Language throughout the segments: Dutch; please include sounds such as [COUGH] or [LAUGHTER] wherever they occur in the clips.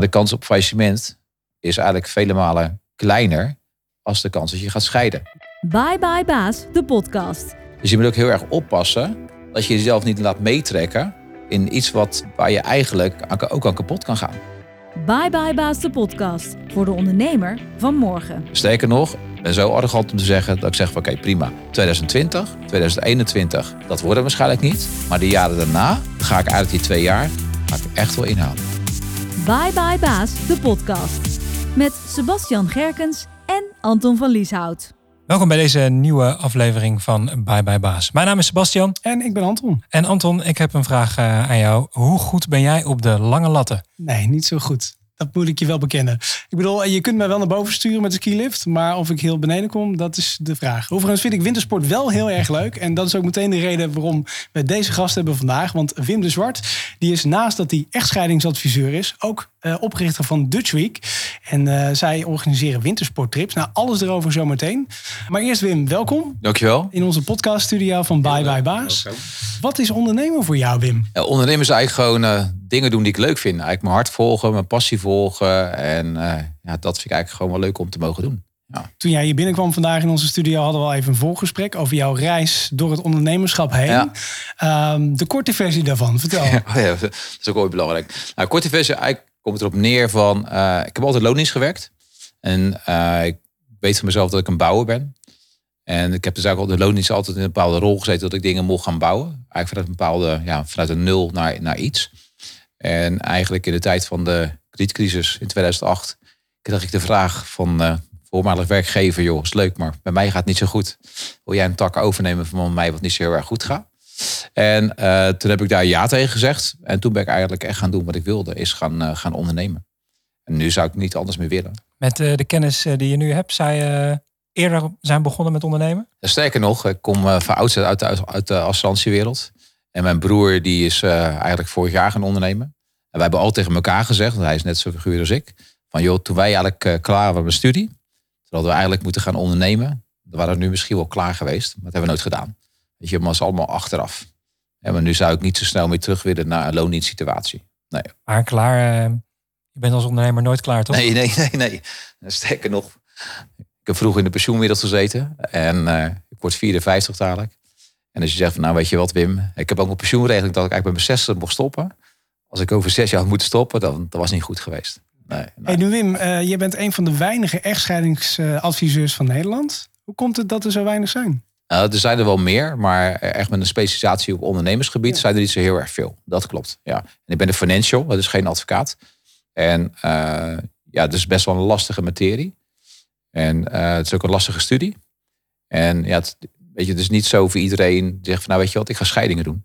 Maar de kans op faillissement is eigenlijk vele malen kleiner als de kans dat je gaat scheiden. Bye bye baas, de podcast. Dus je moet ook heel erg oppassen dat je jezelf niet laat meetrekken in iets wat, waar je eigenlijk ook aan kapot kan gaan. Bye bye baas, de podcast. Voor de ondernemer van morgen. Sterker nog, ik ben zo arrogant om te zeggen dat ik zeg van oké prima. 2020, 2021, dat wordt het waarschijnlijk niet. Maar de jaren daarna ga ik eigenlijk die twee jaar ga ik echt wel inhalen. Bye bye baas, de podcast. Met Sebastian Gerkens en Anton van Lieshout. Welkom bij deze nieuwe aflevering van Bye Bye Baas. Mijn naam is Sebastian. En ik ben Anton. En Anton, ik heb een vraag eh, aan jou. Hoe goed ben jij op de lange latten? Nee, niet zo goed. Dat moet ik je wel bekennen. Ik bedoel, je kunt mij wel naar boven sturen met de skilift. Maar of ik heel beneden kom, dat is de vraag. Overigens vind ik wintersport wel heel erg leuk. En dat is ook meteen de reden waarom we deze gast hebben vandaag. Want Wim de Zwart, die is naast dat hij echtscheidingsadviseur is... ook uh, oprichter van Dutch Week. En uh, zij organiseren wintersporttrips. Nou, alles erover zometeen. Maar eerst Wim, welkom. Dankjewel. In onze podcaststudio van Bye Bye Baas. Wat is ondernemen voor jou, Wim? Ja, ondernemen is eigenlijk gewoon uh, dingen doen die ik leuk vind. Eigenlijk mijn hart volgen, mijn passie volgen. En ja, dat vind ik eigenlijk gewoon wel leuk om te mogen doen. Ja. Toen jij hier binnenkwam vandaag in onze studio hadden we al even een voorgesprek over jouw reis door het ondernemerschap heen. Ja. Um, de korte versie daarvan, vertel. Ja, [LAUGHS] oh ja, dat is ook ooit belangrijk. Nou, korte versie, eigenlijk komt erop neer van, uh, ik heb altijd loondienst gewerkt. En uh, ik weet van mezelf dat ik een bouwer ben. En ik heb dus eigenlijk al de loondienst altijd in een bepaalde rol gezeten dat ik dingen mocht gaan bouwen. Eigenlijk vanuit een bepaalde, ja, vanuit een nul naar, naar iets. En eigenlijk in de tijd van de kredietcrisis in 2008 kreeg ik de vraag van uh, voormalig werkgever, joh, is leuk, maar bij mij gaat het niet zo goed. Wil jij een tak overnemen van mij wat niet zo heel erg goed gaat? En uh, toen heb ik daar ja tegen gezegd. En toen ben ik eigenlijk echt gaan doen wat ik wilde, is gaan, uh, gaan ondernemen. En nu zou ik niet anders meer willen. Met uh, de kennis die je nu hebt, zou je eerder zijn begonnen met ondernemen? Sterker nog, ik kom van oudsher uit de, uit de. En mijn broer die is eigenlijk vorig jaar gaan ondernemen. En wij hebben al tegen elkaar gezegd, want hij is net zo figuur als ik. Van joh, toen wij eigenlijk klaar waren met studie. Toen hadden we eigenlijk moeten gaan ondernemen. Dan waren we nu misschien wel klaar geweest. Maar dat hebben we nooit gedaan. Weet je, maar is allemaal achteraf. Ja, maar nu zou ik niet zo snel meer terug willen naar een loondienstsituatie. Nee. Maar klaar, uh, je bent als ondernemer nooit klaar, toch? Nee, nee, nee, nee. Sterker nog, ik heb vroeg in de pensioenwereld gezeten. En uh, ik word 54 dadelijk. En als je zegt van, nou weet je wat Wim, ik heb ook een pensioenregeling dat ik eigenlijk bij mijn zesde mocht stoppen. Als ik over zes jaar had moeten stoppen, dan dat was niet goed geweest. Nee, nee. Hey, nu Wim, uh, je bent een van de weinige echtscheidingsadviseurs van Nederland. Hoe komt het dat er zo weinig zijn? Uh, er zijn er wel meer, maar echt met een specialisatie op ondernemersgebied zijn er niet zo heel erg veel. Dat klopt. Ja. En ik ben een financial, dat is geen advocaat. En uh, ja, het is best wel een lastige materie. En uh, het is ook een lastige studie. En ja, het, weet je, het is niet zo voor iedereen die zegt van nou weet je wat, ik ga scheidingen doen.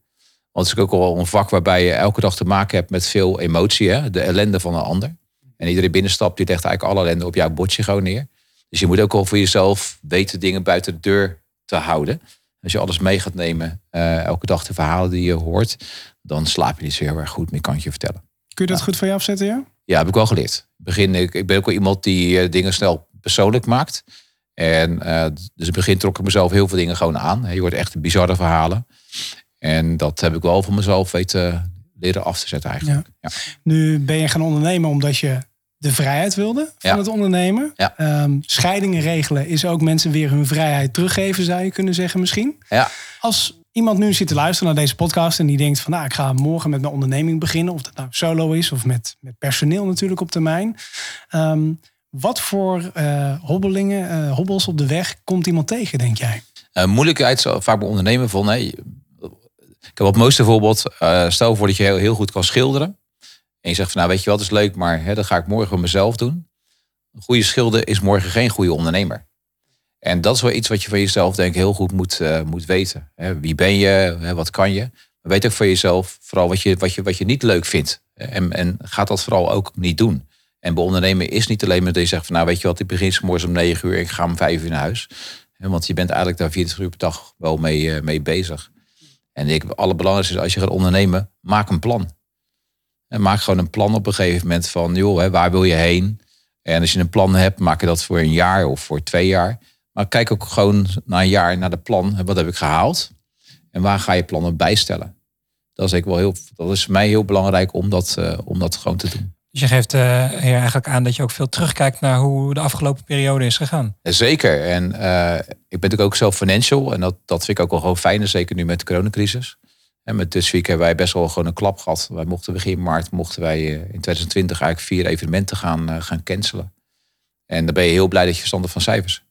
Want het is ook al een vak waarbij je elke dag te maken hebt met veel emotie, hè? de ellende van een ander. En iedereen binnenstapt, die legt eigenlijk alle ellende op jouw bordje gewoon neer. Dus je moet ook al voor jezelf weten dingen buiten de deur te houden. Als je alles mee gaat nemen, uh, elke dag de verhalen die je hoort, dan slaap je niet zo heel erg goed meer, kan ik je vertellen. Kun je dat ja. goed voor je afzetten, ja? Ja, heb ik wel geleerd. Begin, ik, ik ben ook wel iemand die uh, dingen snel persoonlijk maakt. En uh, dus in het begin trok ik mezelf heel veel dingen gewoon aan. Je hoort echt bizarre verhalen. En dat heb ik wel van mezelf weten leren af te zetten eigenlijk. Ja. Ja. Nu ben je gaan ondernemen omdat je de vrijheid wilde van ja. het ondernemen. Ja. Um, scheidingen regelen is ook mensen weer hun vrijheid teruggeven, zou je kunnen zeggen misschien. Ja. Als iemand nu zit te luisteren naar deze podcast en die denkt van nou, ik ga morgen met mijn onderneming beginnen, of dat nou solo is of met, met personeel natuurlijk op termijn. Um, wat voor uh, hobbelingen, uh, hobbels op de weg komt iemand tegen, denk jij? Uh, moeilijkheid zo vaak bij ondernemen van nee. Ik heb op het mooiste voorbeeld, stel voor dat je heel, heel goed kan schilderen. En je zegt van nou weet je wat, is leuk, maar hè, dat ga ik morgen mezelf doen. Een goede schilder is morgen geen goede ondernemer. En dat is wel iets wat je van jezelf denk ik heel goed moet, uh, moet weten. Hè, wie ben je, hè, wat kan je? Maar weet ook van jezelf vooral wat je, wat je, wat je niet leuk vindt. En, en gaat dat vooral ook niet doen. En bij ondernemen is niet alleen maar dat je zegt van nou weet je wat, ik begin morgens om negen uur ik ga om vijf uur naar huis. Want je bent eigenlijk daar 24 uur per dag wel mee, uh, mee bezig. En ik, het allerbelangrijkste is als je gaat ondernemen, maak een plan. En maak gewoon een plan op een gegeven moment van, joh, hè, waar wil je heen? En als je een plan hebt, maak je dat voor een jaar of voor twee jaar. Maar kijk ook gewoon na een jaar naar de plan. Wat heb ik gehaald? En waar ga je plannen bijstellen? Dat is, ik wel heel, dat is voor mij heel belangrijk om dat, uh, om dat gewoon te doen. Dus je geeft eh, hier eigenlijk aan dat je ook veel terugkijkt naar hoe de afgelopen periode is gegaan. Zeker. En eh, ik ben natuurlijk ook zelf financial. En dat, dat vind ik ook wel gewoon fijn. Zeker nu met de coronacrisis. En met dus week hebben wij best wel gewoon een klap gehad. Wij mochten begin maart mochten wij eh, in 2020 eigenlijk vier evenementen gaan, eh, gaan cancelen. En dan ben je heel blij dat je verstand hebt van cijfers.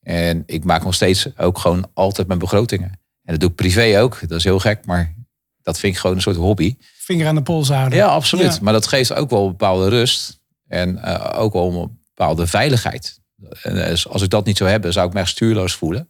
En ik maak nog steeds ook gewoon altijd mijn begrotingen. En dat doe ik privé ook. Dat is heel gek, maar dat vind ik gewoon een soort hobby. Vinger aan de pols houden. Ja, absoluut. Ja. Maar dat geeft ook wel een bepaalde rust. En eh, ook wel een bepaalde veiligheid. En als ik dat niet zou hebben, zou ik me echt stuurloos voelen.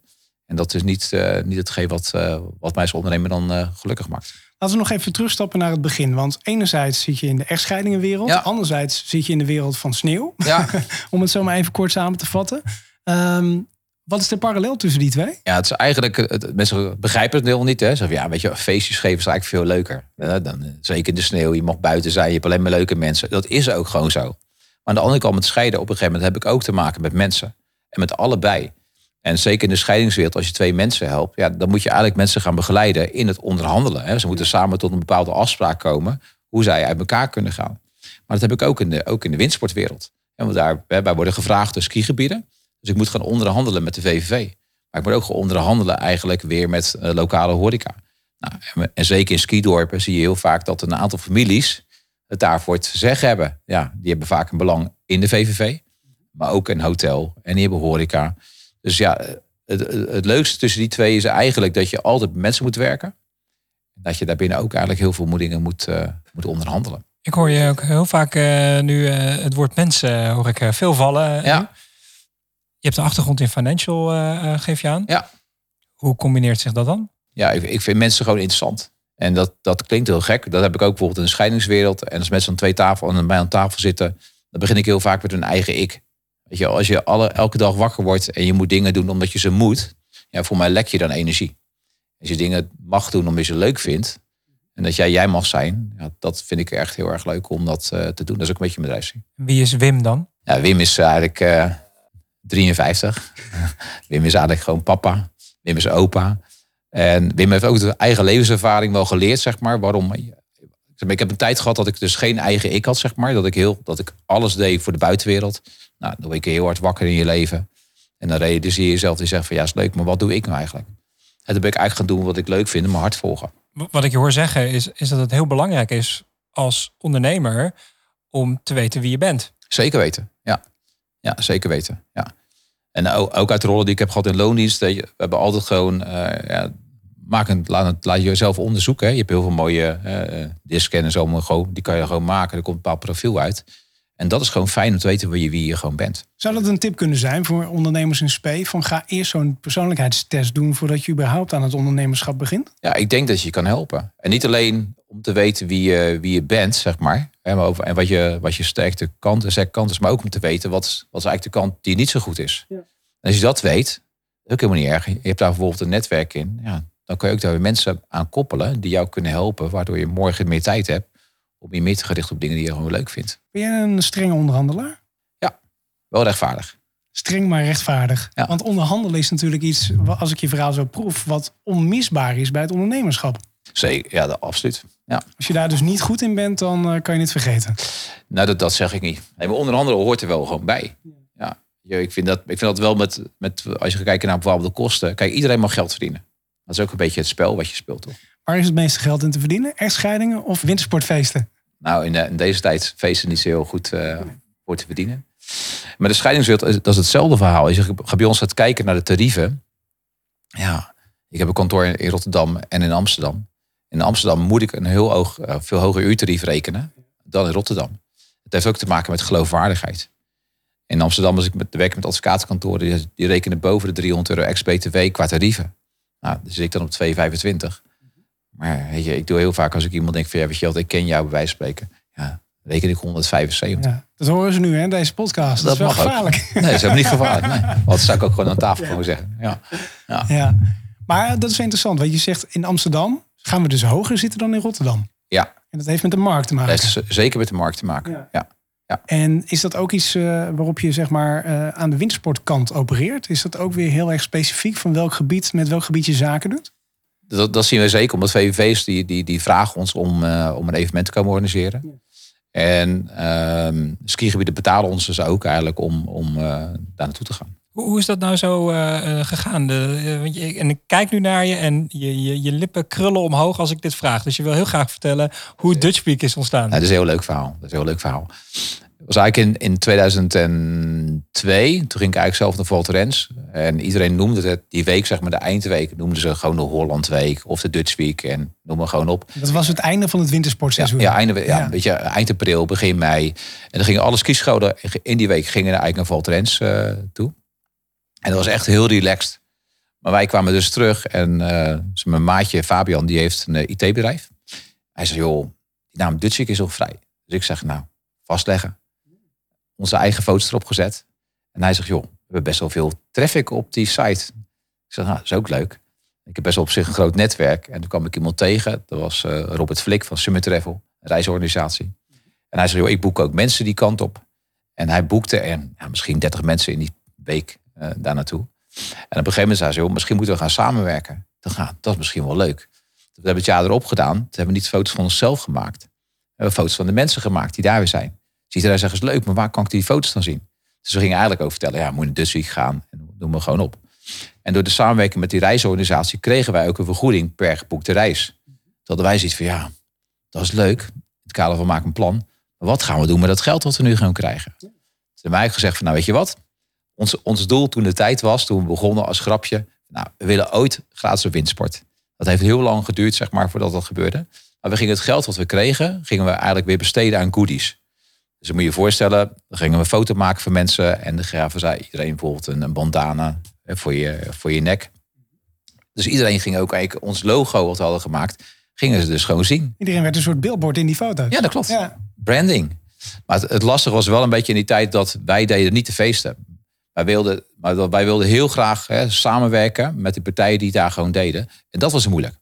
En dat is niet, eh, niet hetgeen wat, eh, wat mij als ondernemer dan eh, gelukkig maakt. Laten we nog even terugstappen naar het begin. Want enerzijds zit je in de echtscheidingenwereld. Ja. Anderzijds zit je in de wereld van sneeuw. Ja, [LAUGHS] Om het zo maar even kort samen te vatten. Ehm, wat is de parallel tussen die twee? ja het is eigenlijk, het, mensen begrijpen het heel niet. Hè. Ze zeggen, ja, weet je, feestjes geven is eigenlijk veel leuker. Ja, dan, zeker in de sneeuw, je mag buiten zijn, je hebt alleen maar leuke mensen. Dat is ook gewoon zo. Maar aan de andere kant met scheiden, op een gegeven moment heb ik ook te maken met mensen. En met allebei. En zeker in de scheidingswereld, als je twee mensen helpt, ja, dan moet je eigenlijk mensen gaan begeleiden in het onderhandelen. Hè. Ze moeten samen tot een bepaalde afspraak komen, hoe zij uit elkaar kunnen gaan. Maar dat heb ik ook in de, ook in de windsportwereld. En want daar, hè, wij worden gevraagd door skigebieden. Dus ik moet gaan onderhandelen met de VVV. Maar ik moet ook gaan onderhandelen eigenlijk weer met eh, lokale horeca. Nou, en, en zeker in skidorpen zie je heel vaak dat een aantal families het daarvoor te zeggen hebben. Ja, die hebben vaak een belang in de VVV. Maar ook een hotel. En die hebben horeca. Dus ja, het, leukste tussen die twee is eigenlijk dat je altijd met mensen moet werken. Dat je daarbinnen ook eigenlijk heel veel dingen moet, eh, moet onderhandelen. Ik hoor je ook heel vaak eh, nu eh, het woord mensen hoor ik veel vallen. Ja. Je hebt een achtergrond in financial, geef je aan. Ja. Hoe combineert zich dat dan? ja, ik, ik vind mensen gewoon interessant. En dat, dat klinkt heel gek. Dat heb ik ook bijvoorbeeld in de scheidingswereld. En als mensen aan twee tafel en bij aan tafel zitten, dan begin ik heel vaak met hun eigen ik. Weet je, als je alle, elke dag wakker wordt en je moet dingen doen omdat je ze moet, ja, voor mij lek je dan energie. Als je dingen mag doen omdat je ze leuk vindt en dat jij jij mag zijn, ja, dat vind ik echt heel erg leuk om dat eh, te doen. Dat is ook een beetje mijn drijfveer. Wie is Wim dan? Ja, Wim is eigenlijk eh 53. [LAUGHS] Wim is eigenlijk gewoon papa. Wim is opa. En Wim heeft ook de eigen levenservaring wel geleerd, zeg maar. Waarom? Ik heb een tijd gehad dat ik dus geen eigen ik had, zeg maar. Dat ik, heel, dat ik alles deed voor de buitenwereld. Nou, dan word je heel hard wakker in je leven. En dan realiseer je jezelf en je zegt van ja, is leuk, maar wat doe ik nou eigenlijk? En toen ben ik eigenlijk gaan doen wat ik leuk vind en mijn hart volgen. Wat ik je hoor zeggen is, is dat het heel belangrijk is als ondernemer om te weten wie je bent. Zeker weten, ja. Ja, zeker weten, ja. En ook, uit de rollen die ik heb gehad in loondienst. We hebben altijd gewoon... eh, ja, maak een, laat, het, laat je jezelf onderzoeken. Hè. Je hebt heel veel mooie disken en zo. die kan je gewoon maken. Er komt een bepaald profiel uit. En dat is gewoon fijn om te weten wie je, wie je gewoon bent. Zou dat een tip kunnen zijn voor ondernemers in spe? Van ga eerst zo'n persoonlijkheidstest doen voordat je überhaupt aan het ondernemerschap begint? Ja, ik denk dat je je kan helpen. En niet alleen om te weten wie je, wie je bent, zeg maar. Hè, maar over, en wat je, wat je sterkte kant en sterke kant is. Maar ook om te weten wat, is- wat is eigenlijk de kant die niet zo goed is. Ja. En als je dat weet, ook helemaal niet erg. Je hebt daar bijvoorbeeld een netwerk in. Ja, dan kan je ook daar weer mensen aan koppelen die jou kunnen helpen. Waardoor je morgen meer tijd hebt om je meer te gericht op dingen die je gewoon leuk vindt. Ben jij een strenge onderhandelaar? Wel rechtvaardig. Streng maar rechtvaardig. Ja. Want onderhandelen is natuurlijk iets, als ik je verhaal zo proef, wat onmisbaar is bij het ondernemerschap. Zeker, ja, dat, absoluut. Ja. Als je daar dus niet goed in bent, dan eh, kan je het vergeten. Nou, dat, dat zeg ik niet. Nee, maar onderhandelen hoort er wel gewoon bij. Ja. Je- Ik vind dat, ik vind dat wel met, met, als je gaat kijken naar bijvoorbeeld de kosten. Kijk, iedereen mag geld verdienen. Dat is ook een beetje het spel wat je speelt, toch? Waar is het meeste geld in te verdienen? Echtscheidingen of wintersportfeesten? Nou, in, in deze tijd feesten niet zo heel goed eh, voor te verdienen. Maar de scheidingswereld, dat is hetzelfde verhaal. Als je bij ons gaat kijken naar de tarieven. Ja, ik heb een kantoor in Rotterdam en in Amsterdam. In Amsterdam moet ik een heel hoog, eh, veel hoger uurtarief rekenen dan in Rotterdam. Het heeft ook te maken met geloofwaardigheid. In Amsterdam, als ik met, werk met advocatenkantoren, die, rekenen boven de 300 euro ex-BTW qua tarieven. Nou, zit ik dan op 2,25. Maar weet je, ik doe heel vaak als ik iemand denk van ja, weet je wat, ik ken jou bij wijze van spreken. Ja, reken ik 175. Ja, dat horen ze nu, hè, deze podcast. Dat, Dat is wel ook. gevaarlijk. Nee, dat is helemaal niet [LAUGHS] gevaarlijk. Nee. Want dat zou ik ook gewoon aan tafel gewoon zeggen. Ja. Ja. Maar dat is interessant. Want je zegt in Amsterdam gaan we dus hoger zitten dan in Rotterdam. Ja. En dat heeft met de markt te maken. Dat heeft zeker met de markt te maken. Ja. Ja. En is dat ook iets eh, waarop je zeg maar eh, aan de wintersportkant opereert? Is dat ook weer heel erg specifiek van welk gebied, met welk gebied je zaken doet? Dat, dat zien we zeker, omdat VVV's die, die, die vragen ons om, eh, om een evenement te komen organiseren. En ehm skigebieden betalen ons dus ook eigenlijk om, om eh, daar naartoe te gaan. Hoe, hoe is dat nou zo eh, gegaan? De, want je, en ik kijk nu naar je en je, je, je lippen krullen omhoog als ik dit vraag. Dus je wil heel graag vertellen hoe Dutch Week is ontstaan. Dat is een heel leuk verhaal. Dat is een heel leuk verhaal. Was eigenlijk in, in 2002. Toen ging ik eigenlijk zelf naar Volterens. En iedereen noemde het, die week, zeg maar de eindweek, noemden ze gewoon de Hollandweek of de Dutch Week. En noem maar gewoon op. Dat was het einde van het wintersportseizoen. Ja, einde, ja, Ja. Weet je, eind april, begin mei. En dan gingen alle skischolen in die week gingen eigenlijk naar Volterens eh toe. En dat was echt heel relaxed. Maar wij kwamen dus terug en eh, mijn maatje Fabian, die heeft een eh, IT-bedrijf. Hij zei, joh, die naam Dutch Week is al vrij. Dus ik zeg, nou, vastleggen. Onze eigen foto's erop gezet. En hij zegt, joh, we hebben best wel veel traffic op die site. Ik zeg, nou, dat is ook leuk. Ik heb best wel op zich een groot netwerk. En toen kwam ik iemand tegen. Dat was eh, Robert Flik van Summit Travel, een reisorganisatie. En hij zei, joh, ik boek ook mensen die kant op. En hij boekte er ja, misschien 30 mensen in die week eh, daar naartoe. En op een gegeven moment zei ze, joh, misschien moeten we gaan samenwerken. Dan gaat, dat is misschien wel leuk. We hebben het jaar erop gedaan. Toen hebben we niet foto's van onszelf gemaakt. We hebben foto's van de mensen gemaakt die daar weer zijn. Ziet er zeggen, is leuk, maar waar kan ik die foto's dan zien? Dus we gingen eigenlijk over vertellen, ja, moet je Week gaan. En doen we gewoon op. En door de samenwerking met die reisorganisatie kregen wij ook een vergoeding per geboekte reis. Hadden wij zoiets van, ja, dat is leuk. In het kader van maak een plan. Wat gaan we doen met dat geld wat we nu gaan krijgen? Toen hebben wij gezegd van, nou weet je wat? Ons, ons doel toen de tijd was, toen we begonnen als grapje. Nou, we willen ooit gratis op windsport. Dat heeft heel lang geduurd, zeg maar, voordat dat gebeurde. Maar we gingen het geld wat we kregen, gingen we eigenlijk weer besteden aan goodies. Dus dan moet je je voorstellen, dan gingen we een foto maken van mensen. En dan gaven zij iedereen bijvoorbeeld een, een bandana hè, voor je, voor je nek. Dus iedereen ging ook eigenlijk ons logo wat we hadden gemaakt, gingen ze dus gewoon zien. Iedereen werd een soort billboard in die foto's. Ja, dat klopt. Ja. Branding. Maar het, het lastige was wel een beetje in die tijd dat wij deden niet de feesten. Wij wilden, maar wij wilden heel graag hè, samenwerken met de partijen die daar gewoon deden. En dat was moeilijk.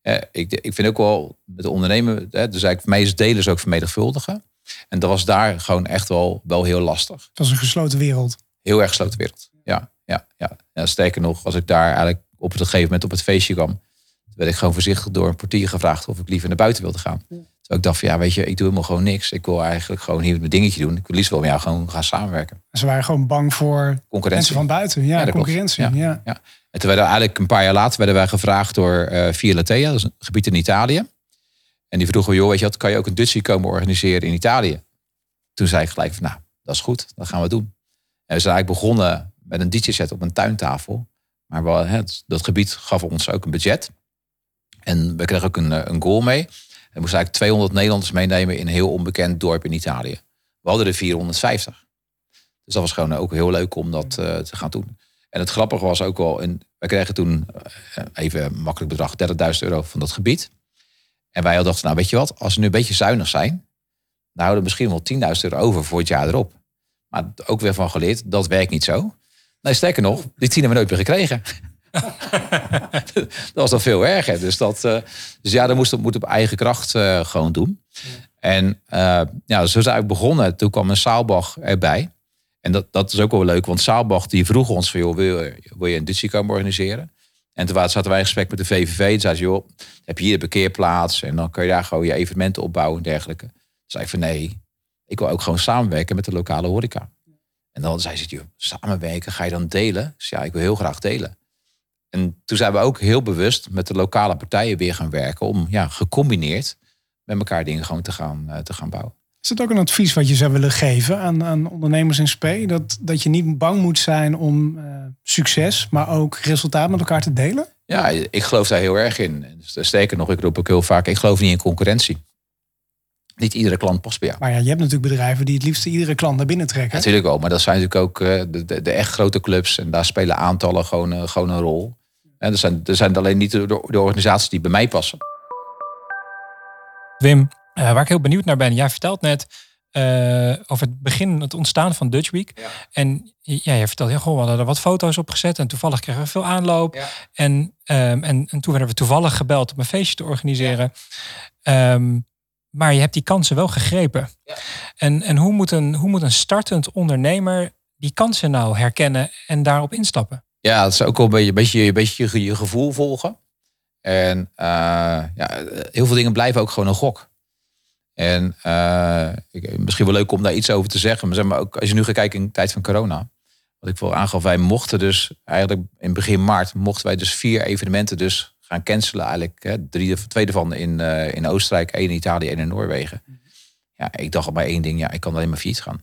Eh, ik, ik vind ook wel met de ondernemer, hè, dus eigenlijk voor mij is delen ook vermenigvuldigen. En dat was daar gewoon echt wel, wel heel lastig. Het was een gesloten wereld. Heel erg gesloten wereld. Ja, ja, ja. ja. Sterker nog, als ik daar eigenlijk op het gegeven moment op het feestje kwam, werd ik gewoon voorzichtig door een portier gevraagd of ik liever naar buiten wilde gaan. Terwijl ik dacht van ja, weet je, ik doe helemaal gewoon niks. Ik wil eigenlijk gewoon hier mijn dingetje doen. Ik wil liefst wel met jou gewoon gaan samenwerken. Ze waren gewoon bang voor mensen Concurrentie. van buiten. Ja, Ja, concurrentie. Ja. Ja. Ja. En toen werden we eigenlijk een paar jaar later werden wij gevraagd door eh Via Latea, dat is een gebied in Italië. En die vroegen, joh, weet je wat, kan je ook een Dutchie komen organiseren in Italië? Toen zei ik gelijk nou, dat is goed, dat gaan we doen. En we zijn eigenlijk begonnen met een DJ-set op een tuintafel. Maar dat gebied gaf ons ook een budget. En we kregen ook een, eh, een goal mee. En we moesten eigenlijk 200 Nederlanders meenemen in een heel onbekend dorp in Italië. We hadden er 450. Dus dat was gewoon ook heel leuk om dat eh, te gaan doen. En het grappige was ook wel, wij kregen toen eh, even makkelijk bedrag, 30.000 euro van dat gebied. En wij dachten, nou weet je wat, als we nu een beetje zuinig zijn, dan houden we misschien wel 10.000 euro over voor het jaar erop. Maar ook weer van geleerd, dat werkt niet zo. Nee, sterker nog, die 10 hebben we nooit meer gekregen. [LAUGHS] dat was dan veel erger. Dus, dat, eh, dus ja, dat moest moet op eigen kracht eh, gewoon doen. En eh, ja, zo zijn we begonnen. Toen kwam een Saalbach erbij. En dat, dat is ook wel leuk, want Saalbach die vroeg ons van, joh, wil, je- wil je een Dutchie komen organiseren? En toen zaten wij in gesprek met de VVV. Toen zei ze, joh, heb je hier de parkeerplaats? En dan kun je daar gewoon je evenementen opbouwen en dergelijke. Toen zei ik van, nee, ik wil ook gewoon samenwerken met de lokale horeca. En dan zei ze, joh, samenwerken, ga je dan delen? Dus ja, ik wil heel graag delen. En toen zijn we ook heel bewust met de lokale partijen weer gaan werken... om ja, gecombineerd met elkaar dingen gewoon te gaan, eh, te gaan bouwen. Is dat ook een advies wat je zou willen geven aan, aan ondernemers in SP? Dat, dat je niet bang moet zijn om eh, succes, maar ook resultaat met elkaar te delen? Ja, ik geloof daar heel erg in. Sterker nog, ik roep ook heel vaak, ik geloof niet in concurrentie. Niet iedere klant past bij jou. Maar ja, je hebt natuurlijk bedrijven die het liefst iedere klant naar binnen trekken. Natuurlijk wel, maar dat zijn natuurlijk ook eh, de, de, de echt grote clubs. En daar spelen aantallen gewoon, eh, gewoon een rol. En er zijn, er zijn alleen niet de, de organisaties die bij mij passen. Wim, eh, waar ik heel benieuwd naar ben. Jij vertelt net eh, over het begin, het ontstaan van Dutch Week. En ja, je vertelt, ja, goh, we hadden er wat foto's op gezet. En toevallig kregen we veel aanloop. Ja. En, ehm, en, en toen werden we toevallig gebeld om een feestje te organiseren. Ehm, maar je hebt die kansen wel gegrepen. En, en hoe, moet een, hoe moet een startend ondernemer die kansen nou herkennen en daarop instappen? Ja, dat is ook wel een beetje, een beetje, een beetje je, je gevoel volgen. En eh, ja, heel veel dingen blijven ook gewoon een gok. En uh, ik, misschien wel leuk om daar iets over te zeggen. Maar, zeg maar ook als je nu gaat kijken in de tijd van corona. Wat ik voor aangaf, wij mochten dus eigenlijk in begin maart mochten wij dus vier evenementen dus gaan cancelen. Eigenlijk hè, drie, twee ervan in, uh, in Oostenrijk, één in Italië, één in Noorwegen. Ja, ik dacht al bij één ding, ja, ik kan alleen maar fiets gaan.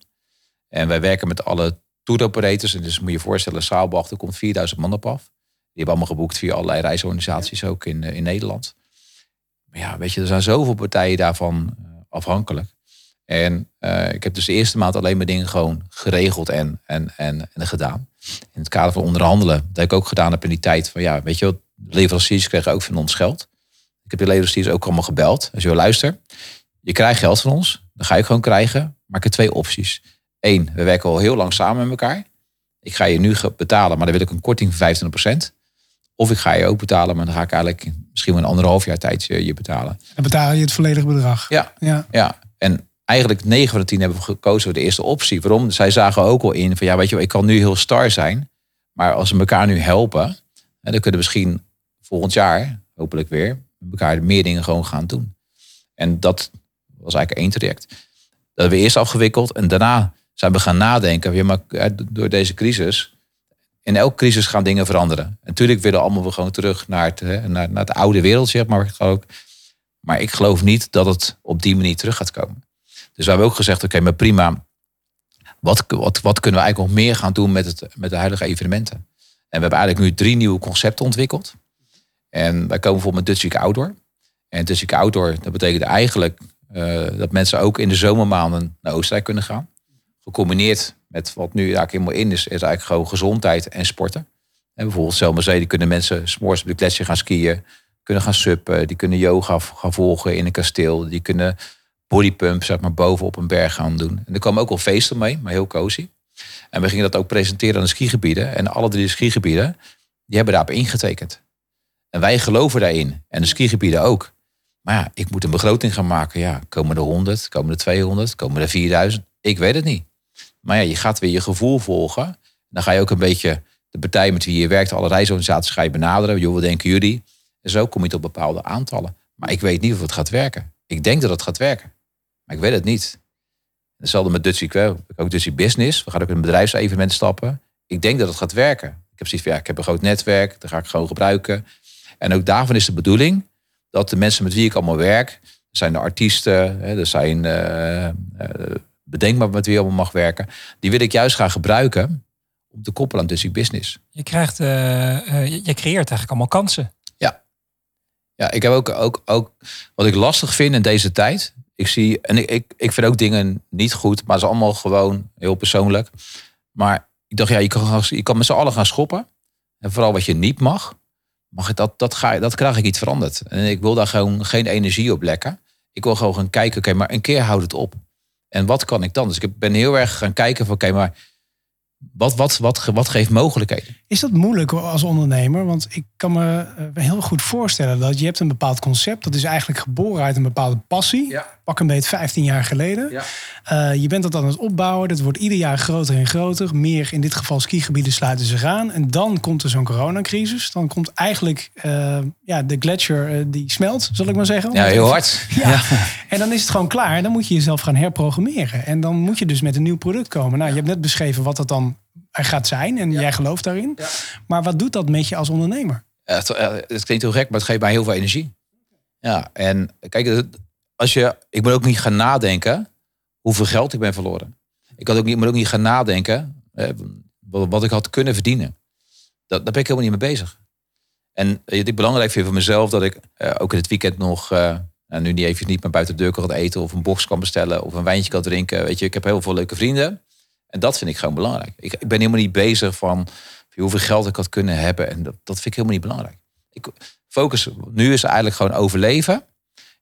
En wij werken met alle tour operators. En dus moet je je voorstellen, Saalbach, er komt 4000 man op af. Die hebben allemaal geboekt via allerlei reisorganisaties ook in, in Nederland. Maar ja, weet je, er zijn zoveel partijen daarvan afhankelijk. En uh, ik heb dus de eerste maand alleen maar dingen gewoon geregeld en, en, en, en gedaan. In het kader van onderhandelen. Dat ik ook gedaan heb in die tijd van ja, weet je wat, leveranciers kregen ook van ons geld. Ik heb de leveranciers ook allemaal gebeld. Als je wil luisteren, je krijgt geld van ons. Dan ga je gewoon krijgen. Maar ik heb twee opties. Eén, we werken al heel lang samen met elkaar. Ik ga je nu betalen, maar dan wil ik een korting van 25%. Of ik ga je ook betalen, maar dan ga ik eigenlijk misschien wel een anderhalf jaar tijd je, je betalen. En betaal je het volledige bedrag. Ja, ja. ja. En eigenlijk 9 van de 10 hebben we gekozen voor de eerste optie. Waarom? Zij zagen ook al in van ja, weet je, ik kan nu heel star zijn. Maar als we elkaar nu helpen, dan kunnen we misschien volgend jaar, hopelijk weer, elkaar meer dingen gewoon gaan doen. En dat was eigenlijk één traject. Dat hebben we eerst afgewikkeld en daarna zijn we gaan nadenken. Ja, maar door deze crisis in elke crisis gaan dingen veranderen. En natuurlijk willen allemaal we gewoon terug naar het, naar, naar het oude wereld, zeg maar. Ook. Maar ik geloof niet dat het op die manier terug gaat komen. Dus we hebben ook gezegd, oké, maar prima. Wat, wat, wat kunnen we eigenlijk nog meer gaan doen met, het, met de huidige evenementen? En we hebben eigenlijk nu drie nieuwe concepten ontwikkeld. En wij komen bijvoorbeeld met Dutch Week Outdoor. En Dutch Week Outdoor, dat betekent eigenlijk uh, dat mensen ook in de zomermaanden naar Oostenrijk kunnen gaan. Gecombineerd met wat nu eigenlijk helemaal in is, is eigenlijk gewoon gezondheid en sporten. En bijvoorbeeld Zelmerzee, kunnen mensen s'morgens op de gletsjer gaan skiën, kunnen gaan suppen, die kunnen yoga gaan volgen in een kasteel, die kunnen bodypump zeg maar boven op een berg gaan doen. En er komen ook al feesten mee, maar heel cozy. En we gingen dat ook presenteren aan de skigebieden. En alle drie de skigebieden, die hebben daarop ingetekend. En wij geloven daarin. En de skigebieden ook. Maar ja, ik moet een begroting gaan maken. Ja, komen er 100, komen er 200, komen er 4000? Ik weet het niet. Maar ja, je gaat weer je gevoel volgen. Dan ga je ook een beetje de partij met wie je werkt, alle reisorganisaties ga je benaderen. Joh, wat denken jullie? En zo kom je tot bepaalde aantallen. Maar ik weet niet of het gaat werken. Ik denk dat het gaat werken. Maar ik weet het niet. Hetzelfde met Dutchie Kwel. Ook Dutchie Business. We gaan ook in een bedrijfsevenement stappen. Ik denk dat het gaat werken. Ik heb zoiets van, ja, ik heb een groot netwerk. Dat ga ik gewoon gebruiken. En ook daarvan is de bedoeling dat de mensen met wie ik allemaal werk... zijn de artiesten, er zijn uh, bedenk maar met wie je allemaal mag werken. Die wil ik juist gaan gebruiken om te koppelen aan Dutchie Business. Je krijgt, uh, je creëert eigenlijk allemaal kansen. Ja. Ja, ik heb ook, ook, ook wat ik lastig vind in deze tijd. Ik zie, en ik, ik, ik vind ook dingen niet goed, maar ze is allemaal gewoon heel persoonlijk. Maar ik dacht, ja, je kan, je kan met z'n allen gaan schoppen. En vooral wat je niet mag, mag ik dat, dat, ga, dat krijg ik iets veranderd. En ik wil daar gewoon geen energie op lekken. Ik wil gewoon gaan kijken, oké, maar een keer houdt het op. En wat kan ik dan? Dus ik ben heel erg gaan kijken van oké, maar wat, wat, wat, wat geeft mogelijkheden? Is dat moeilijk als ondernemer? Want ik kan me eh, heel goed voorstellen dat je hebt een bepaald concept. Dat is eigenlijk geboren uit een bepaalde passie. Pak een beetje 15 jaar geleden. Ja. Uh, je bent dat aan het opbouwen. Dat wordt ieder jaar groter en groter. Meer in dit geval skigebieden sluiten zich aan. En dan komt er zo'n coronacrisis. Dan komt eigenlijk uh, ja, de gletsjer die smelt, zal ik maar zeggen. Ja, heel hard. Ja. ja. En dan is het gewoon klaar. Dan moet je jezelf gaan herprogrammeren. En dan moet je dus met een nieuw product komen. Nou, je hebt net beschreven wat dat dan er gaat zijn. En jij gelooft daarin. Maar wat doet dat met je als ondernemer? het, het klinkt heel gek, maar het geeft mij heel veel energie. Ja, en kijk, als je, ik moet ook niet gaan nadenken hoeveel geld ik ben verloren. Ik had ook niet, moet ook niet gaan nadenken eh, wat, ik had kunnen verdienen. Dat, daar ben ik helemaal niet mee bezig. En wat ik belangrijk vind voor mezelf, dat ik eh, ook in het weekend nog, uh, nu niet even niet meer buiten de deur kan eten of een box kan bestellen of een wijntje kan drinken. Weet je, ik heb heel veel leuke vrienden. En dat vind ik gewoon belangrijk. Ik, ik ben helemaal niet bezig van hoeveel geld ik had kunnen hebben. En dat, dat vind ik helemaal niet belangrijk. Ik focus nu is eigenlijk gewoon overleven.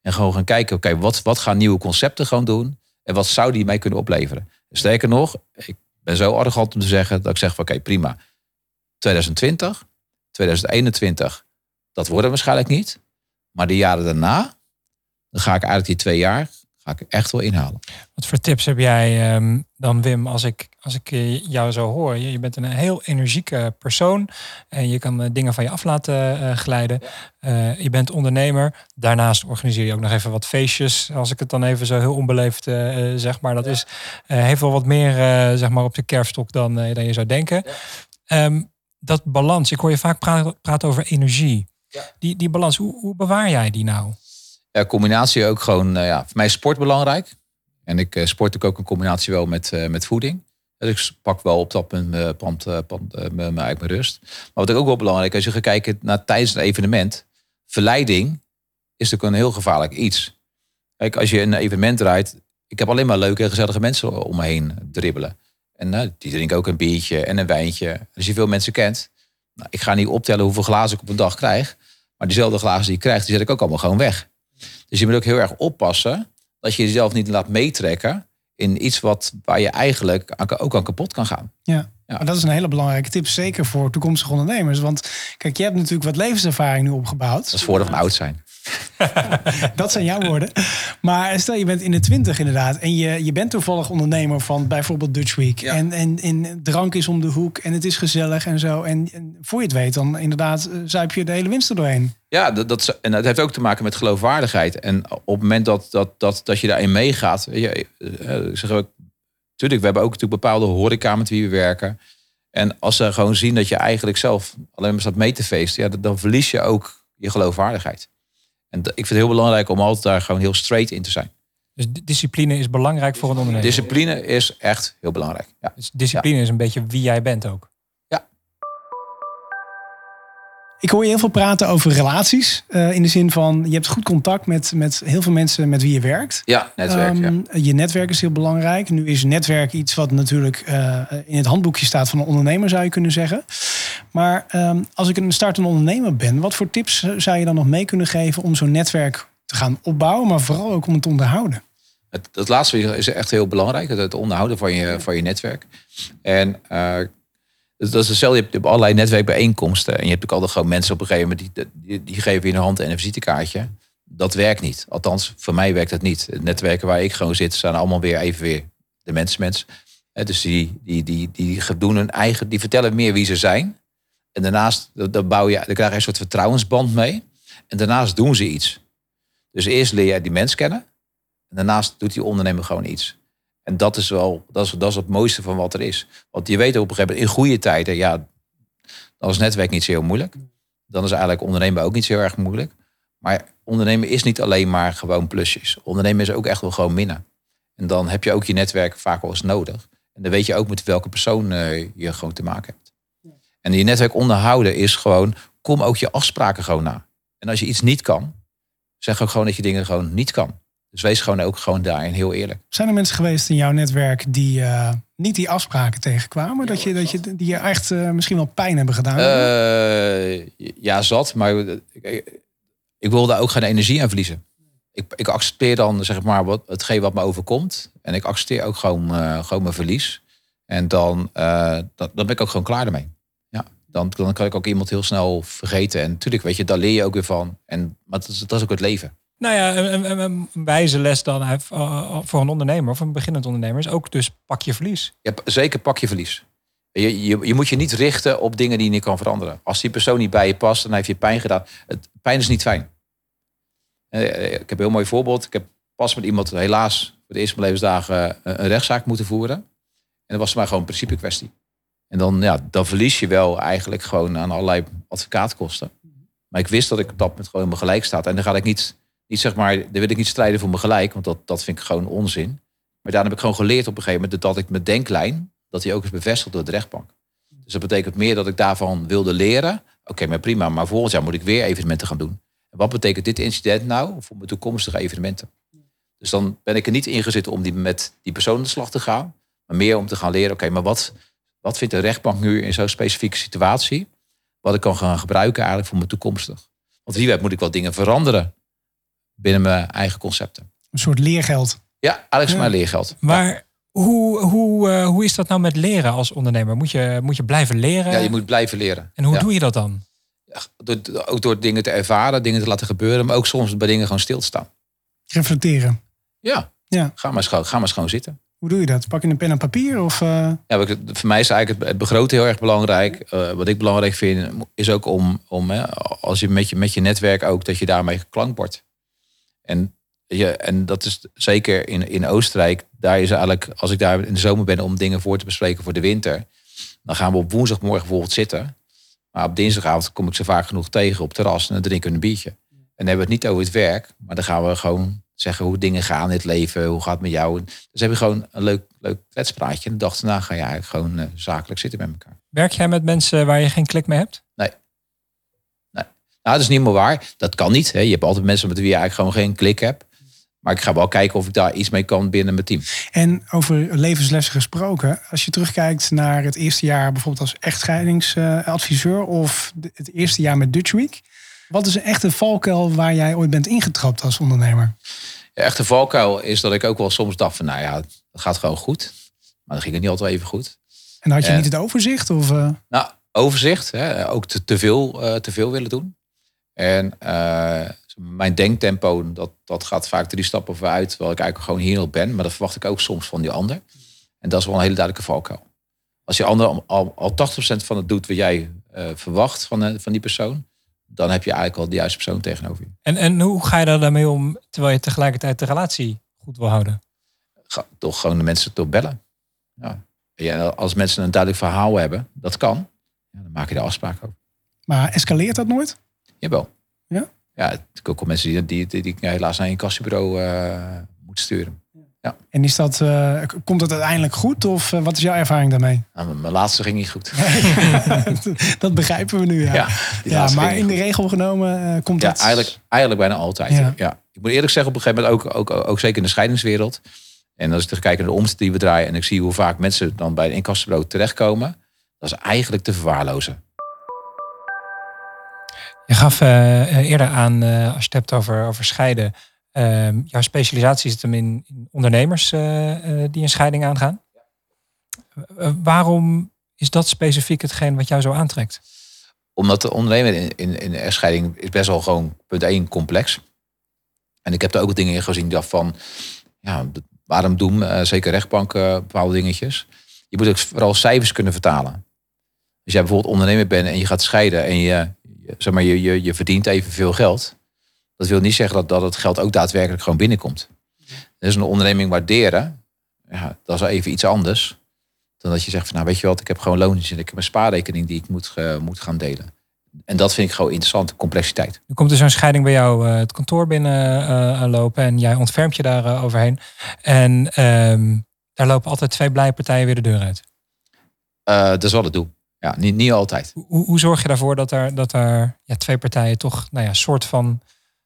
En gewoon gaan kijken, oké, wat, wat gaan nieuwe concepten gewoon doen? En wat zou die mij kunnen opleveren? Sterker nog, ik ben zo arrogant om te zeggen dat ik zeg van oké, prima. 2020, 2021, dat worden waarschijnlijk niet. Maar de jaren daarna, dan ga ik eigenlijk die twee jaar ga ik echt wel inhalen. Wat voor tips heb jij ehm, dan, Wim, als ik, als ik eh, jou zo hoor? Je, je bent een heel energieke persoon en je kan eh, dingen van je af laten eh, glijden. Je bent ondernemer. Daarnaast organiseer je ook nog even wat feestjes, als ik het dan even zo heel onbeleefd zeg. Maar dat is, heeft wel wat meer zeg maar op de kerfstok dan, dan je zou denken. Ehm, dat balans, ik hoor je vaak praten, praten over energie. Die, die balans, hoe, hoe bewaar jij die nou? Ja, combinatie ook gewoon, eh, ja, voor mij is sport belangrijk. En ik eh, sport ook een combinatie wel met, eh, met voeding. Dus ik pak wel op dat punt mijn, pand, eh, eh, mijn, rust. Maar wat ook wel belangrijk als je gaat kijken naar tijdens een evenement. Verleiding is natuurlijk een heel gevaarlijk iets. Kijk, als je een evenement draait. Ik heb alleen maar leuke en gezellige mensen om me heen dribbelen. En eh, die drinken ook een biertje en een wijntje. Als je veel mensen kent. Nou, ik ga niet optellen hoeveel glazen ik op een dag krijg. Maar diezelfde glazen die ik krijg, die zet ik ook allemaal gewoon weg. Dus je moet ook heel erg oppassen dat je jezelf niet laat meetrekken in iets wat, waar je eigenlijk ook aan kapot kan gaan. Ja. Maar dat is een hele belangrijke tip, zeker voor toekomstige ondernemers. Want kijk, je hebt natuurlijk wat levenservaring nu opgebouwd. Dat is voordeel van oud zijn. [LAUGHS] Dat zijn jouw woorden. Maar stel je bent in de twintig inderdaad. En je, je bent toevallig ondernemer van bijvoorbeeld Dutch Week. Ja. En, en, en drank is om de hoek en het is gezellig en zo. En, en voor je het weet, dan inderdaad eh, zuip je de hele winst er doorheen. Ja, dat, dat, en dat heeft ook te maken met geloofwaardigheid. En op het moment dat, dat, dat, dat je daarin meegaat. weet Je, eh, zeg ook, tuurlijk, we hebben ook natuurlijk bepaalde horeca met wie we werken. En als ze gewoon zien dat je eigenlijk zelf alleen maar staat mee te feesten, ja, dan- dan verlies je ook je geloofwaardigheid. En ik vind het heel belangrijk om altijd daar gewoon heel straight in te zijn. Dus di- discipline is belangrijk voor een ondernemer. Discipline is echt heel belangrijk. Ja. Dus discipline is een beetje wie jij bent ook. Ik hoor je heel veel praten over relaties. eh, in de zin van, je hebt goed contact met, met heel veel mensen met wie je werkt. Ja, netwerk. ja. Ehm, Je netwerk is heel belangrijk. Nu is netwerk iets wat natuurlijk eh, in het handboekje staat van een ondernemer, zou je kunnen zeggen. Maar ehm, als ik een startende ondernemer ben, wat voor tips eh, zou je dan nog mee kunnen geven om zo'n netwerk te gaan opbouwen, maar vooral ook om het te onderhouden? Het, het laatste is echt heel belangrijk. Het, het onderhouden van je, van je netwerk. En eh, dat is. Je hebt, allerlei netwerkbijeenkomsten. En je hebt ook altijd gewoon mensen op een gegeven moment... die, die, die geven je een hand en een visitekaartje. Dat werkt niet. Althans, voor mij werkt dat niet. Het netwerken waar ik gewoon zit... zijn allemaal weer even weer de mensenmens. Eh, Dus die, die, die, die doen hun eigen... Die vertellen meer wie ze zijn. En daarnaast dan bouw je, krijg je een soort vertrouwensband mee. En daarnaast doen ze iets. Dus eerst leer je die mens kennen. En daarnaast doet die ondernemer gewoon iets. En dat is wel, dat is, dat is het mooiste van wat er is. Want je weet op een gegeven moment, in goede tijden, ja, dan is netwerk niet zo heel moeilijk. Dan is eigenlijk ondernemen ook niet zo heel erg moeilijk. Maar ondernemen is niet alleen maar gewoon plusjes. Ondernemen is ook echt wel gewoon minnen. En dan heb je ook je netwerk vaak wel eens nodig. En dan weet je ook met welke persoon eh, je gewoon te maken hebt. En je netwerk onderhouden is gewoon, kom ook je afspraken gewoon na. En als je iets niet kan, zeg ook gewoon dat je dingen gewoon niet kan. Dus wees gewoon ook gewoon daarin heel eerlijk. Zijn er mensen geweest in jouw netwerk die eh, niet die afspraken tegenkwamen? dat je, dat je, die je echt eh, misschien wel pijn hebben gedaan? Eh, ja, zat. Maar ik, ik wil daar ook geen energie aan verliezen. Ik, ik accepteer dan zeg maar wat, hetgeen wat me overkomt. En ik accepteer ook gewoon, eh, gewoon mijn verlies. En dan, eh, dan, dan ben ik ook gewoon klaar ermee. Ja, dan, dan kan ik ook iemand heel snel vergeten. En natuurlijk, weet je, daar leer je ook weer van. En, maar dat is, dat is ook het leven. Nou ja, een, wijze les dan eh, voor een ondernemer, of een beginnend ondernemer, is ook dus pak je verlies. Ja, zeker pak je verlies. Je, je, je moet je niet richten op dingen die je niet kan veranderen. Als die persoon niet bij je past, dan heeft je pijn gedaan. Het, pijn is niet fijn. Eh, Ik heb een heel mooi voorbeeld. Ik heb pas met iemand helaas voor de eerste levensdagen een rechtszaak moeten voeren. En dat was mij gewoon een principe kwestie. En dan, ja, dan verlies je wel eigenlijk gewoon aan allerlei advocaatkosten. Maar ik wist dat ik op dat moment gewoon mijn gelijk staat. En dan ga ik niet, niet zeg maar, dan wil ik niet strijden voor mijn gelijk, want dat, dat vind ik gewoon onzin. Maar daarna heb ik gewoon geleerd op een gegeven moment dat ik mijn denklijn, dat die ook is bevestigd door de rechtbank. Dus dat betekent meer dat ik daarvan wilde leren. Oké, maar prima, maar volgend jaar moet ik weer evenementen gaan doen. En wat betekent dit incident nou voor mijn toekomstige evenementen? Dus dan ben ik er niet ingezet om die, met die persoon aan de slag te gaan. Maar meer om te gaan leren, oké, maar wat, wat vindt de rechtbank nu in zo'n specifieke situatie? Wat ik kan gaan gebruiken eigenlijk voor mijn toekomstig. Want wie weet moet ik wel dingen veranderen binnen mijn eigen concepten. Een soort leergeld. Ja, Ja. mijn leergeld. Maar hoe, hoe, eh, hoe is dat nou met leren als ondernemer? Moet je, moet je blijven leren? Ja, je moet blijven leren. En hoe Ja. doe je dat dan? Door, ook door dingen te ervaren, dingen te laten gebeuren, maar ook soms bij dingen gewoon stil te staan. Reflecteren. Ja, Ja. Ga, maar gewoon- ga maar eens gewoon zitten. Hoe doe je dat? Pak je een pen en papier? Of, eh, Ja, voor mij is eigenlijk het- het begroten heel erg belangrijk. Eh, wat ik belangrijk vind, is ook om, om hè, als je met, je met je netwerk ook, dat je daarmee geklankt wordt. En, je, en dat is zeker in, in Oostenrijk. Daar is eigenlijk, als ik daar in de zomer ben om dingen voor te bespreken voor de winter. Dan gaan we op woensdagmorgen bijvoorbeeld zitten. Maar op dinsdagavond kom ik ze vaak genoeg tegen op terras en dan drinken we een biertje. En dan hebben we het niet over het werk, maar dan gaan we gewoon zeggen hoe dingen gaan in het leven, hoe gaat het met jou. Dus heb je gewoon een leuk, leuk kletspraatje. En de dag daarna ga je eigenlijk gewoon eh, zakelijk zitten met elkaar. Werk jij met mensen waar je geen klik mee hebt? Nou, dat is niet meer waar. Dat kan niet. Hè. Je hebt altijd mensen met wie je eigenlijk gewoon geen klik hebt. Maar ik ga wel kijken of ik daar iets mee kan binnen mijn team. En over levenslessen gesproken. Als je terugkijkt naar het eerste jaar bijvoorbeeld als echtscheidingsadviseur of het eerste jaar met Dutch Week. Wat is een echte valkuil waar jij ooit bent ingetrapt als ondernemer? De echte valkuil is dat ik ook wel soms dacht van, nou ja, het gaat gewoon goed. Maar dan ging het niet altijd even goed. En had je Ja. niet het overzicht? Of, eh, Nou, overzicht. Hè, ook te, te, veel, eh, te veel willen doen. En eh, mijn denktempo, dat, dat gaat vaak drie stappen vooruit. Terwijl ik eigenlijk gewoon hier nog ben. Maar dat verwacht ik ook soms van die ander. En dat is wel een hele duidelijke valkuil. Als die ander al, al, al 80% van het doet wat jij eh, verwacht van, eh, van die persoon. Dan heb je eigenlijk al de juiste persoon tegenover je. En, en hoe ga je daar daarmee om terwijl je tegelijkertijd de relatie goed wil houden? Ga toch gewoon de mensen door bellen. Ja. Ja, als mensen een duidelijk verhaal hebben, dat kan. Ja, dan maak je de afspraak over. maar escaleert dat nooit? Jawel. Ja? Ja, het zijn ook mensen die, die, die, helaas naar een kassenbureau eh moet sturen. En is dat, eh, komt het uiteindelijk goed? Of eh, wat is jouw ervaring daarmee? Nou, mijn- laatste ging niet goed. [LAUGHS] dat begrijpen we nu, ja. Ja, Ja, maar in de regel genomen komt Ja, dat... eigenlijk, eigenlijk bijna altijd. Ja. Ja. Ik moet eerlijk zeggen, op een gegeven moment ook, ook, ook zeker in de scheidingswereld. En als ik terug kijk naar de omzet die we draaien en ik zie hoe vaak mensen dan bij een inkassenbureau terechtkomen, dat is eigenlijk te verwaarlozen. Je gaf eh, eh, eerder aan, eh, als je het hebt over, over scheiden, ehm, jouw specialisatie zit hem in, ondernemers die een scheiding aangaan. Waarom is dat specifiek hetgeen wat jou zo aantrekt? Omdat de ondernemer in, in, echtscheiding is best wel gewoon punt één complex. En ik heb er ook dingen in gezien die van, ja, waarom doen zeker rechtbanken bepaalde dingetjes? Je moet ook vooral cijfers kunnen vertalen. Als jij bijvoorbeeld ondernemer bent en je gaat scheiden en je, zeg maar, je, je, je verdient evenveel geld. Dat wil niet zeggen dat, dat het geld ook daadwerkelijk gewoon binnenkomt. Dus een onderneming waarderen, ja, dat is even iets anders. Dan dat je zegt van nou weet je wat, ik heb gewoon loontjes en ik heb een spaarrekening die ik moet, moet gaan delen. En dat vind ik gewoon interessant, de complexiteit. Er komt dus zo'n scheiding bij jou eh, het kantoor binnen eh, eh, lopen en jij ontfermt je daar overheen. En ehm, daar lopen altijd twee blije partijen weer de deur uit. Dat is wel het doel. Ja, niet, niet altijd. Hoe, hoe zorg je daarvoor dat er, dat er ja, twee partijen toch nou ja, soort van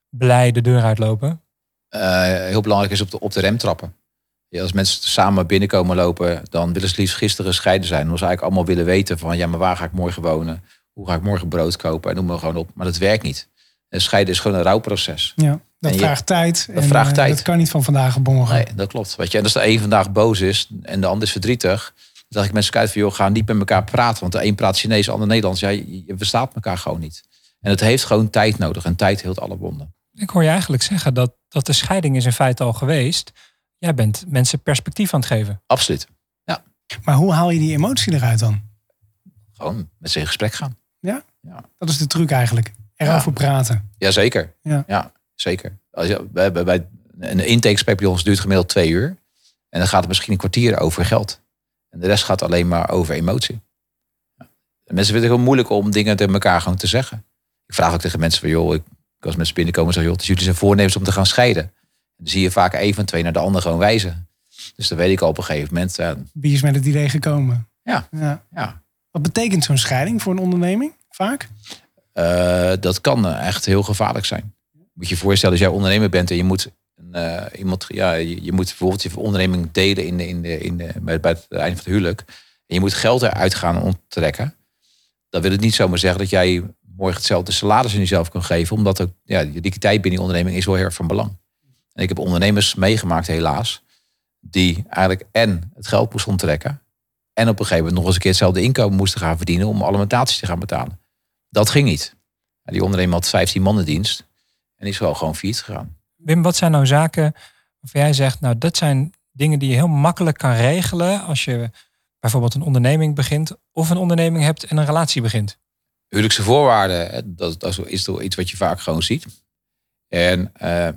blij de deur uitlopen? Eh, heel belangrijk is op de, op de rem trappen. Ja, als mensen samen binnenkomen lopen, dan willen ze liefst gisteren gescheiden zijn. Omdat ze eigenlijk allemaal willen weten van, ja, maar waar ga ik morgen wonen? Hoe ga ik morgen brood kopen? En noem maar gewoon op. Maar dat werkt niet. En scheiden is gewoon een rouwproces. Ja, dat En je- vraagt tijd. dat vraagt eh, tijd. Dat kan niet van vandaag op morgen. Nee, dat klopt. Weet je, en als de een vandaag boos is en de ander is verdrietig, zeg ik mensen uit van, joh, ga niet met elkaar praten. Want de een praat Chinees, de ander Nederlands. Ja, je, je verstaat elkaar gewoon niet. En het heeft gewoon tijd nodig. En tijd heelt alle wonden. Ik hoor je eigenlijk zeggen dat, dat de scheiding is in feite al geweest. Jij bent mensen perspectief aan het geven. Absoluut. Maar hoe haal je die emotie eruit dan? Gewoon met ze in gesprek gaan. Dat is de truc eigenlijk. Erover praten. Jazeker. Ja. ja zeker. Als je, we hebben bij een intakegesprek bij ons duurt gemiddeld twee uur. En dan gaat het misschien een kwartier over geld. En de rest gaat alleen maar over emotie. En mensen vinden het heel moeilijk om dingen tegen elkaar gewoon te zeggen. Ik vraag ook tegen mensen van, joh, ik, als mensen binnenkomen en zeg, joh, het is jullie zijn voornemens om te gaan scheiden. En dan zie je vaak van twee naar de ander gewoon wijzen. Dus dan weet ik al op een gegeven moment, ja, Wie is met het idee gekomen? Ja. ja. ja Wat betekent zo'n scheiding voor een onderneming? Vaak? Eh, dat kan eh, echt heel gevaarlijk zijn. Moet je je voorstellen, als jij ondernemer bent en je moet, eh, iemand, ja, je, moet bijvoorbeeld je onderneming delen in de, in de, in de, bij, het einde van het huwelijk. En je moet geld eruit gaan onttrekken. Dan wil het niet zomaar zeggen dat jij morgen hetzelfde salaris in jezelf kan geven. Omdat ook, ja, die liquiditeit binnen die onderneming is wel heel erg van belang. En ik heb ondernemers meegemaakt helaas. Die eigenlijk en het geld moesten onttrekken. En op een gegeven moment nog eens een keer hetzelfde inkomen moesten gaan verdienen om alimentatie te gaan betalen. Dat ging niet. Die ondernemer had 15 mannen dienst. En is wel gewoon failliet gegaan. Wim, wat zijn nou zaken Waarvan jij zegt, nou dat zijn dingen die je heel makkelijk kan regelen als je bijvoorbeeld een onderneming begint of een onderneming hebt en een relatie begint. Huwelijkse voorwaarden, dat, dat is toch iets wat je vaak gewoon ziet. En eh,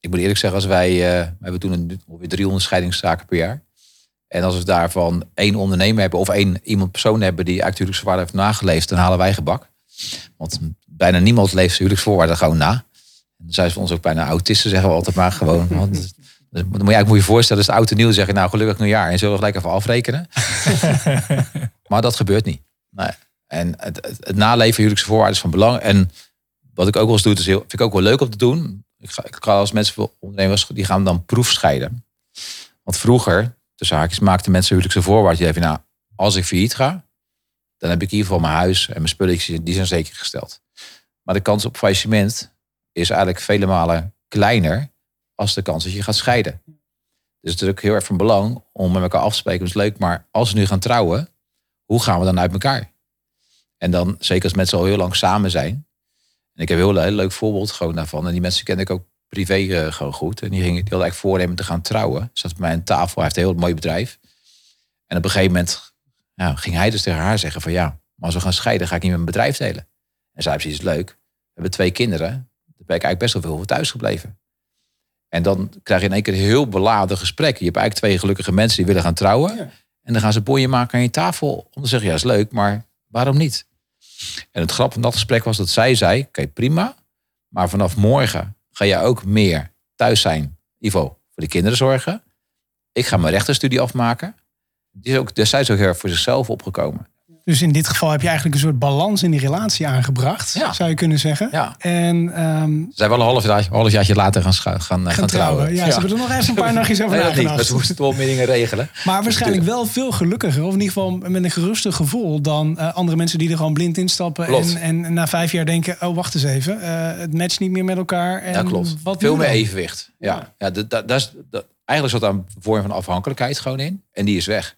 ik moet eerlijk zeggen, als wij, we hebben toen ongeveer 300 scheidingszaken per jaar. En als we daarvan één ondernemer hebben of één iemand persoon hebben die eigenlijk huwelijksvoorwaarden heeft nageleefd, dan halen wij gebak. Want bijna niemand leeft huwelijksvoorwaarden gewoon na. En dan zijn ze voor ons ook bijna autisten, zeggen we altijd maar gewoon. [LAUGHS] Want, dus dan moet je eigenlijk moet je voorstellen, als het oud en nieuw zeggen, nou gelukkig nieuwjaar. En zullen we gelijk even afrekenen. [LAUGHS] maar dat gebeurt niet. Nee. En het, het, het naleven is van belang. En wat ik ook wel eens doe, is heel, vind ik ook wel leuk om te doen. Ik ga, ik ga als mensen ondernemers, die gaan dan proefscheiden. Want vroeger, tussen haakjes, maakten mensen huwelijkse voorwaarden. Die even, nou, als ik failliet ga, dan heb ik in ieder geval mijn huis en mijn spulletjes, die zijn zeker gesteld. Maar de kans op faillissement is eigenlijk vele malen kleiner als de kans dat je gaat scheiden. Dus het is ook heel erg van belang om met elkaar af te spreken. Dat is leuk, maar als we nu gaan trouwen, hoe gaan we dan uit elkaar? En dan, zeker als mensen al heel lang samen zijn. En ik heb een heel, leuk voorbeeld gewoon daarvan. En die mensen kende ik ook privé uh, gewoon goed. En die gingen heel erg voornemen te gaan trouwen. Zat bij mij aan tafel, hij heeft een heel mooi bedrijf. En op een gegeven moment ging hij dus tegen haar zeggen van ja, maar als we gaan scheiden, ga ik niet met mijn bedrijf delen. En zij precies leuk. We hebben twee kinderen. Ben ik eigenlijk best wel veel thuis gebleven. En dan krijg je in één keer een heel beladen gesprek. Je hebt eigenlijk twee gelukkige mensen die willen gaan trouwen. Ja. En dan gaan ze bonje maken aan je tafel. Om te zeggen, ja, is leuk, maar waarom niet? En het grap van dat gesprek was dat zij zei, oké, prima. Maar vanaf morgen ga je ook meer thuis zijn. Ivo, voor de kinderen zorgen. Ik ga mijn rechterstudie afmaken. Die is ook, dus zij is ook heel erg voor zichzelf opgekomen. Dus in dit geval heb je eigenlijk een soort balans in die relatie aangebracht, Ja. zou je kunnen zeggen. Ja. En ehm Ze zijn wel een half jaar, half jaartje later gaan, gaan, eh, gaan, gaan trouwen. trouwen. Ja, ze hebben er nog even een paar nachtjes over Nee, niet. nagedacht. Maar ze moesten wel meer dingen regelen. Maar waarschijnlijk wel veel gelukkiger. Of in ieder geval met een gerustig gevoel dan eh, andere mensen die er gewoon blind instappen. En, en na vijf jaar denken, oh wacht eens even. eh, het matcht niet meer met elkaar. En Ja, klopt. Wat Veel meer evenwicht. Ja, ja. dat, dat, dat is, dat, eigenlijk zat daar een vorm van afhankelijkheid gewoon in. En die is weg.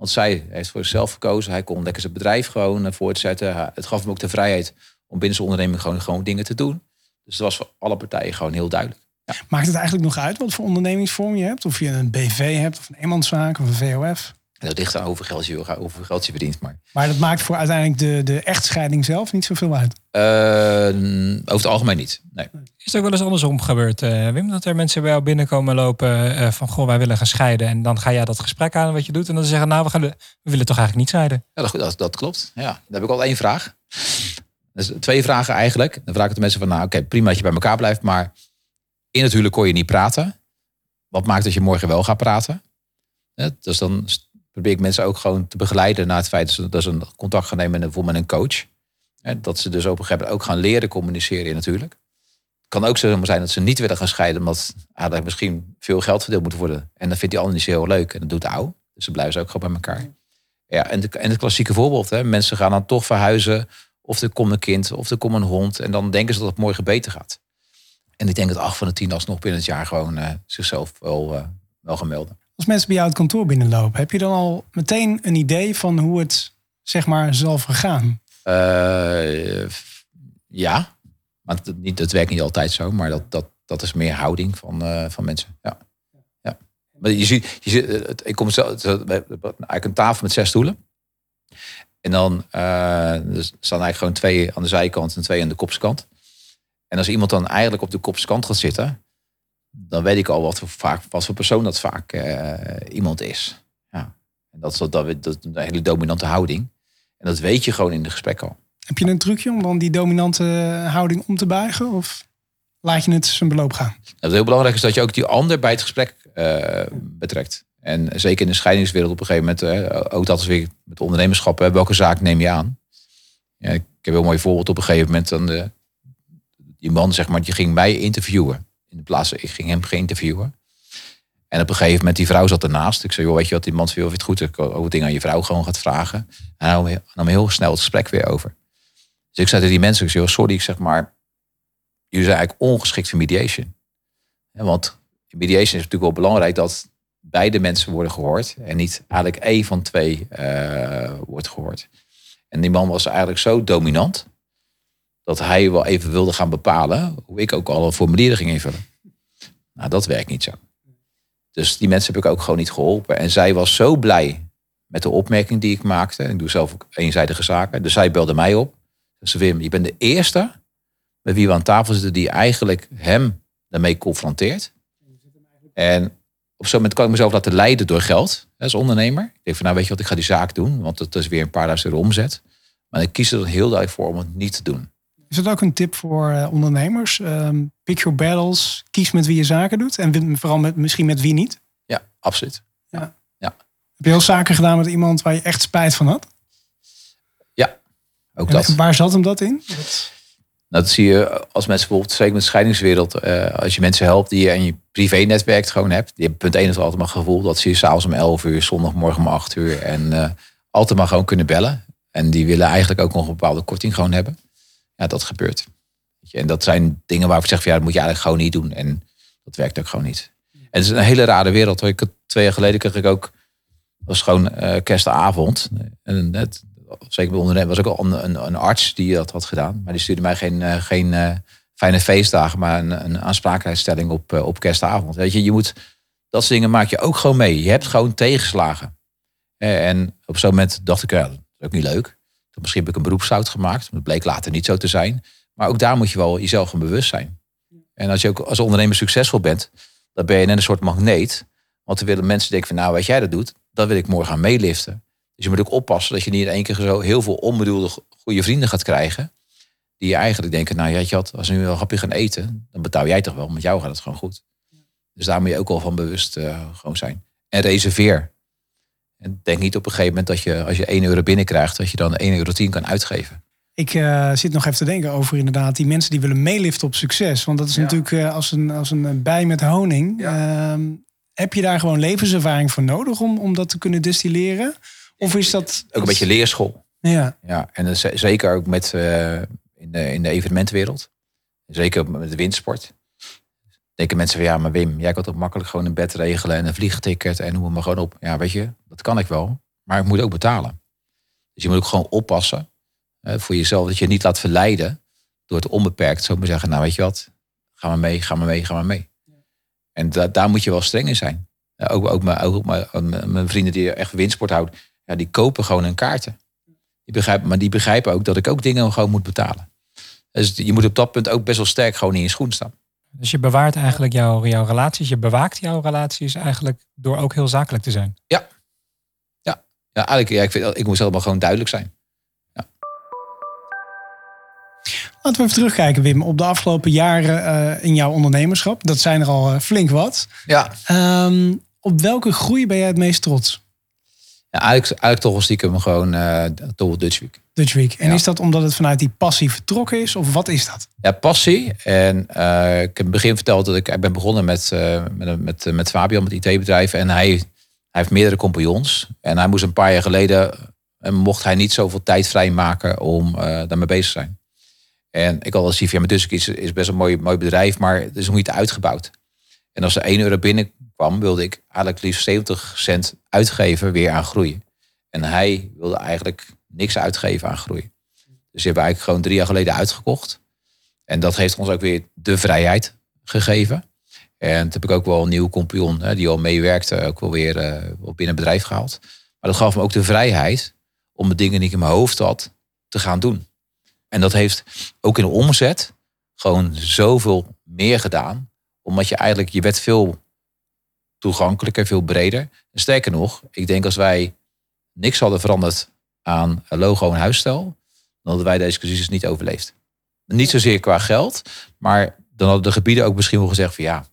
Want zij heeft voor zichzelf gekozen. Hij kon lekker zijn bedrijf gewoon eh, voortzetten. Het gaf hem ook de vrijheid om binnen zijn onderneming gewoon, gewoon dingen te doen. Dus dat was voor alle partijen gewoon heel duidelijk. Maakt het eigenlijk nog uit wat voor ondernemingsvorm je hebt? Of je een BV hebt, of een eenmanszaak, of een VOF? En dat ligt aan hoeveel geld je, hoeveel geld je verdient. Maar Maar dat maakt voor uiteindelijk de, de echtscheiding zelf niet zoveel uit. eh, over het algemeen niet. Nee. Is het ook wel eens andersom gebeurd, eh, Wim? Dat er mensen bij jou binnenkomen lopen eh, van, goh, wij willen gaan scheiden. En dan ga jij dat gesprek aan wat je doet. En dan zeggen, nou, we, gaan we willen toch eigenlijk niet scheiden. Ja, dat, dat, dat klopt. Ja, dan heb ik al één vraag. Dus twee vragen eigenlijk. Dan vraag ik de mensen van, nou oké, prima dat je bij elkaar blijft, maar in het huwelijk kon je niet praten. Wat maakt dat je morgen wel gaat praten? Hè, Dus dan probeer ik mensen ook gewoon te begeleiden naar het feit dat ze, contact gaan nemen met een, coach. Hè, Dat ze dus op een gegeven moment ook gaan leren communiceren in het kan ook zo zijn dat ze niet willen gaan scheiden, omdat ah, er misschien veel geld verdeeld moet worden. En dan vindt die ander niet zo heel leuk en dat doet de oude. Dus dan blijven ze ook gewoon bij elkaar. Ja, en, de, en het klassieke voorbeeld, hè, mensen gaan dan toch verhuizen. Of er komt een kind, of er komt een hond. En dan denken ze dat het morgen beter gaat. En ik denk dat acht van de tien alsnog binnen het jaar gewoon eh, zichzelf wel, eh, wel gaan melden. Als mensen bij jou het kantoor binnenlopen, heb je dan al meteen een idee van hoe het zeg maar zal vergaan? Eh, ja, maar dat, niet, dat werkt niet altijd zo. Maar dat, dat, dat is meer houding van, eh, van mensen. Ja. ja. Maar je ziet, je ziet eh, ik kom zelf, eigenlijk een tafel met zes stoelen. En dan eh, er staan eigenlijk gewoon twee aan de zijkant en twee aan de kopskant. En als iemand dan eigenlijk op de kopskant gaat zitten, dan weet ik al wat voor, vaak, wat voor persoon dat vaak eh, iemand is. Ja. En dat is, dat, dat, dat een hele dominante houding. En dat weet je gewoon in de gesprek al. Heb je een trucje om dan die dominante houding om te buigen? Of laat je het zijn beloop gaan? Wat heel belangrijk is dat je ook die ander bij het gesprek eh, betrekt. En zeker in de scheidingswereld op een gegeven moment, eh, ook dat is weer met ondernemerschap, hè, welke zaak neem je aan? Ja, ik heb een heel mooi voorbeeld op een gegeven moment. Dan die man, zeg maar, die ging mij interviewen. In de plaats, ik ging hem interviewen. En op een gegeven moment, die vrouw zat ernaast. Ik zei, joh, weet je wat, die man vindt of het goed is, over dingen aan je vrouw gewoon gaat vragen. En hij nam, heel- snel het gesprek weer over. Dus ik zei tegen die mensen, ik zei, joh, sorry, ik zeg maar, jullie zijn eigenlijk ongeschikt voor mediation. Want in mediation is natuurlijk wel belangrijk dat beide mensen worden gehoord. En niet eigenlijk één van twee eh, wordt gehoord. En die man was eigenlijk zo dominant. Dat hij wel even wilde gaan bepalen hoe ik ook alle formulieren ging invullen. Nou, dat werkt niet zo. Dus die mensen heb ik ook gewoon niet geholpen. En zij was zo blij met de opmerking die ik maakte. Ik doe zelf ook eenzijdige zaken. Dus zij belde mij op. Ze Wim, je bent de eerste met wie we aan tafel zitten die eigenlijk hem daarmee confronteert. En op zo'n moment kan ik mezelf laten leiden door geld als ondernemer. Ik denk van nou weet je wat, ik ga die zaak doen, want het is weer een paar duizend euro omzet. Maar ik kies er heel duidelijk voor om het niet te doen. Is dat ook een tip voor uh, ondernemers? Um, pick your battles, kies met wie je zaken doet en vooral met, misschien met wie niet? Ja, absoluut. Ja. ja. Heb je heel zaken gedaan met iemand waar je echt spijt van had? Ja, ook en dat. Waar zat hem dat in? Nou, dat zie je als mensen bijvoorbeeld, zeker met de scheidingswereld, uh, als je mensen helpt die je en je privé-netwerk gewoon hebt. Die hebben punt 1 is altijd maar gevoel dat ze je s'avonds om 11 uur, zondagmorgen om 8 uur en uh, altijd maar gewoon kunnen bellen. En die willen eigenlijk ook nog een bepaalde korting gewoon hebben. Ja, dat gebeurt. En dat zijn dingen waarvan ik zeg van ja, dat moet je eigenlijk gewoon niet doen. En dat werkt ook gewoon niet. En het is een hele rare wereld. Ik, twee jaar geleden kreeg ik ook, was gewoon uh, kerstavond. En net, zeker bij ondernemer, was ook al een, een, arts die dat had gedaan. Maar die stuurde mij geen, uh, geen fijne feestdagen, maar een, een aansprakelijkheidsstelling op, op kerstavond. Weet je, je moet, dat soort dingen maak je ook gewoon mee. Je hebt gewoon tegenslagen. En op zo'n moment dacht ik, ja, dat is ook niet leuk. Misschien heb ik een beroepsfout gemaakt. Dat bleek later niet zo te zijn. Maar ook daar moet je wel jezelf van bewust zijn. En als je ook als ondernemer succesvol bent, dan ben je net een soort magneet. Want dan willen mensen denken van nou, wat jij dat doet, dat wil ik morgen aan meeliften. Dus je moet ook oppassen dat je niet in één keer zo heel veel onbedoelde goede vrienden gaat krijgen. Die eigenlijk denken, nou ja, had, als nu een hapje gaan eten, dan betaal jij toch wel. Met jou gaat het gewoon goed. Dus daar moet je ook wel van bewust uh, gewoon zijn. En reserveer. En denk niet op een gegeven moment dat je, als je 1 euro binnenkrijgt, dat je dan 1 euro 10 kan uitgeven. Ik uh, zit nog even te denken over inderdaad die mensen die willen meeliften op succes. Want dat is natuurlijk uh, als, een, als een bij met honing. Ja. Uh, heb je daar gewoon levenservaring voor nodig om, om dat te kunnen distilleren? Of is dat... Ook een beetje leerschool. Ja. ja en zeker ook met, uh, in, de, in de evenementwereld. Zeker met de windsport. Denken mensen van ja, maar Wim, jij kan toch makkelijk gewoon een bed regelen en een vliegticket en noem maar gewoon op. Ja, weet je, dat kan ik wel. Maar ik moet ook betalen. Dus je moet ook gewoon oppassen voor jezelf. Dat je niet laat verleiden door het onbeperkt zo maar zeggen. Nou weet je wat, ga maar mee, ga maar mee, ga maar mee. En da daar moet je wel streng in zijn. Ook, ook, mijn, ook mijn, mijn vrienden die echt windsport houden. Ja, die kopen gewoon hun kaarten. Die begrijpen, maar die begrijpen ook dat ik ook dingen gewoon moet betalen. Dus je moet op dat punt ook best wel sterk gewoon in je schoen staan. Dus je bewaart eigenlijk jouw, jouw relaties, je bewaakt jouw relaties eigenlijk door ook heel zakelijk te zijn. Ja, ja. ja eigenlijk, ja, ik, vind, ik moet allemaal gewoon duidelijk zijn. Ja. Laten we even terugkijken, Wim, op de afgelopen jaren uh, in jouw ondernemerschap. Dat zijn er al uh, flink wat. Ja. Um, op welke groei ben jij het meest trots? Ja, eigenlijk, eigenlijk toch wel stiekem gewoon uh, toch Dutch Week. Dutch Week. En ja. is dat omdat het vanuit die passie vertrokken is? Of wat is dat? Ja, passie. En uh, ik heb in het begin verteld dat ik, ik ben begonnen met, uh, met, met, met Fabian, met IT-bedrijf. En hij, hij heeft meerdere compagnons. En hij moest een paar jaar geleden, mocht hij niet zoveel tijd vrijmaken om daarmee bezig te zijn. En ik had al zien, ja, Week is, is best een mooi, mooi bedrijf, maar het is nog niet uitgebouwd. En als er 1 euro binnenkwam, wilde ik eigenlijk liefst 70 cent uitgeven weer aan groei. En hij wilde eigenlijk niks uitgeven aan groei. Dus hebben we eigenlijk gewoon drie jaar geleden uitgekocht. En dat heeft ons ook weer de vrijheid gegeven. En toen heb ik ook wel een nieuwe compagnon die al meewerkte, ook wel weer uh, binnen bedrijf gehaald. Maar dat gaf me ook de vrijheid om de dingen die ik in mijn hoofd had te gaan doen. En dat heeft ook in de omzet gewoon zoveel meer gedaan. Omdat je eigenlijk, je werd veel toegankelijker, veel breder. En sterker nog, ik denk als wij niks hadden veranderd aan logo en huisstijl, dan hadden wij deze crisis niet overleefd. Niet zozeer qua geld, maar dan hadden de gebieden ook misschien wel gezegd van ja, het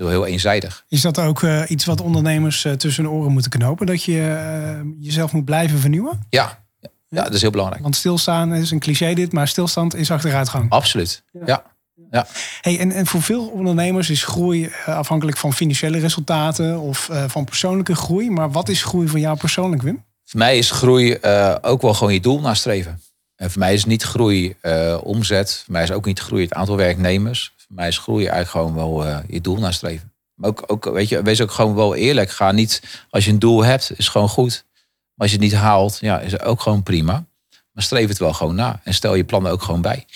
is wel heel eenzijdig. Is dat ook uh, iets wat ondernemers uh, tussen de oren moeten knopen? Dat je uh, jezelf moet blijven vernieuwen? Ja. ja, dat is heel belangrijk. Want stilstaan is een cliché dit, maar stilstand is achteruitgang. Absoluut, ja. ja. ja. Hey, en, en voor veel ondernemers is groei afhankelijk van financiële resultaten of van persoonlijke groei. Maar wat is groei voor jou persoonlijk, Wim? Voor mij is groei uh, ook wel gewoon je doel nastreven. En voor mij is niet groei uh, omzet. Voor mij is ook niet groei het aantal werknemers. Voor mij is groei eigenlijk gewoon wel uh, je doel nastreven. Maar ook, ook, weet je, wees ook gewoon wel eerlijk. Ga niet, als je een doel hebt, is gewoon goed. Maar als je het niet haalt, ja, is ook gewoon prima. Maar streef het wel gewoon na. En stel je plannen ook gewoon bij.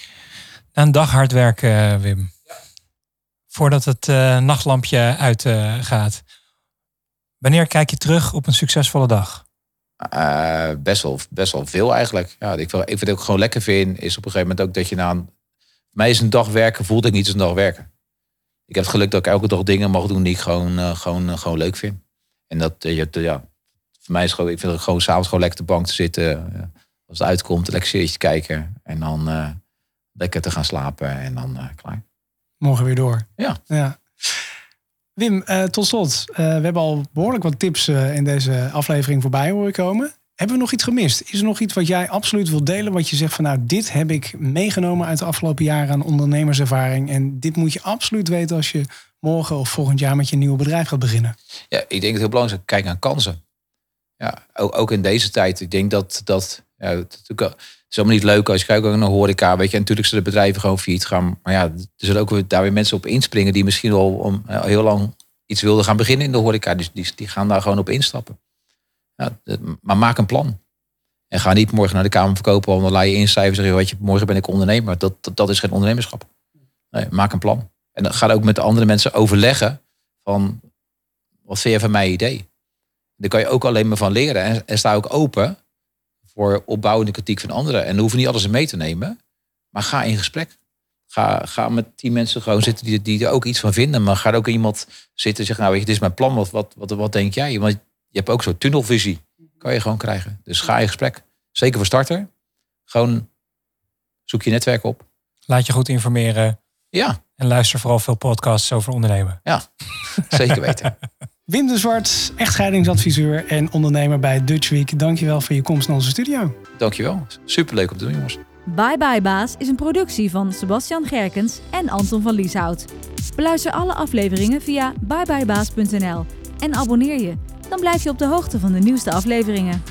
Na een dag hard werken, Wim. Ja. Voordat het nachtlampje uitgaat. Wanneer kijk je terug op een succesvolle dag? Uh, best, wel, best wel veel eigenlijk. Ja, ik, vind, ik vind ook gewoon lekker vind, is op een gegeven moment ook dat je na een... Mij is een dag werken, voelt ik niet als een dag werken. Ik heb het geluk dat ik elke dag dingen mag doen die ik gewoon, uh, gewoon, uh, gewoon leuk vind. En dat, je, ja, voor mij is gewoon, ik vind het gewoon s'avonds gewoon lekker op de bank te zitten. als het uitkomt, lekker te kijken. En dan lekker te gaan slapen en dan klaar. Morgen weer door. Ja. ja. Wim, uh, tot slot. Uh, we hebben al behoorlijk wat tips uh, in deze aflevering voorbij horen komen. Hebben we nog iets gemist? Is er nog iets wat jij absoluut wilt delen? Wat je zegt van nou, dit heb ik meegenomen uit de afgelopen jaren aan ondernemerservaring. En dit moet je absoluut weten als je morgen of volgend jaar met je nieuwe bedrijf gaat beginnen. Ja, ik denk het heel belangrijk is kijken naar kansen. Ja, ook, in deze tijd. Ik denk dat dat. Het is allemaal niet leuk als je kijkt naar horeca. Weet je, en natuurlijk zullen bedrijven gewoon failliet gaan. Maar ja, er zullen ook weer, daar weer mensen op inspringen die misschien al om heel lang iets wilden gaan beginnen in de horeca. Dus die, die gaan daar gewoon op instappen. Ja, maar maak een plan. En ga niet morgen naar de Kamer verkopen, want dan laat je incijfers zeggen, weet je, morgen ben ik ondernemer. Dat, dat, dat is geen ondernemerschap. Nee, maak een plan. En dan ga ook met de andere mensen overleggen van, wat vind je van mijn idee? Daar kan je ook alleen maar van leren. En, en sta ook open voor opbouwende kritiek van anderen. En dan hoeven niet alles in mee te nemen. Maar ga in gesprek. Ga, ga met die mensen gewoon zitten die, die er ook iets van vinden. Maar ga ook iemand zitten en zeggen, nou weet je, dit is mijn plan. Wat, wat, wat, wat denk jij? Want je hebt ook zo'n tunnelvisie. Kan je gewoon krijgen. Dus ga in gesprek. Zeker voor starter. Gewoon zoek je netwerk op. Laat je goed informeren. Ja. En luister vooral veel podcasts over ondernemen. Ja, zeker weten. [LAUGHS] Wim de Zwart, echtscheidingsadviseur en ondernemer bij Dutch Week. Dankjewel voor je komst naar onze studio. Dankjewel. Superleuk om te doen, jongens. Bye Bye Baas is een productie van Sebastian Gerkens en Anton van Lieshout. Beluister alle afleveringen via byebyebaas.nl en abonneer je. Dan blijf je op de hoogte van de nieuwste afleveringen.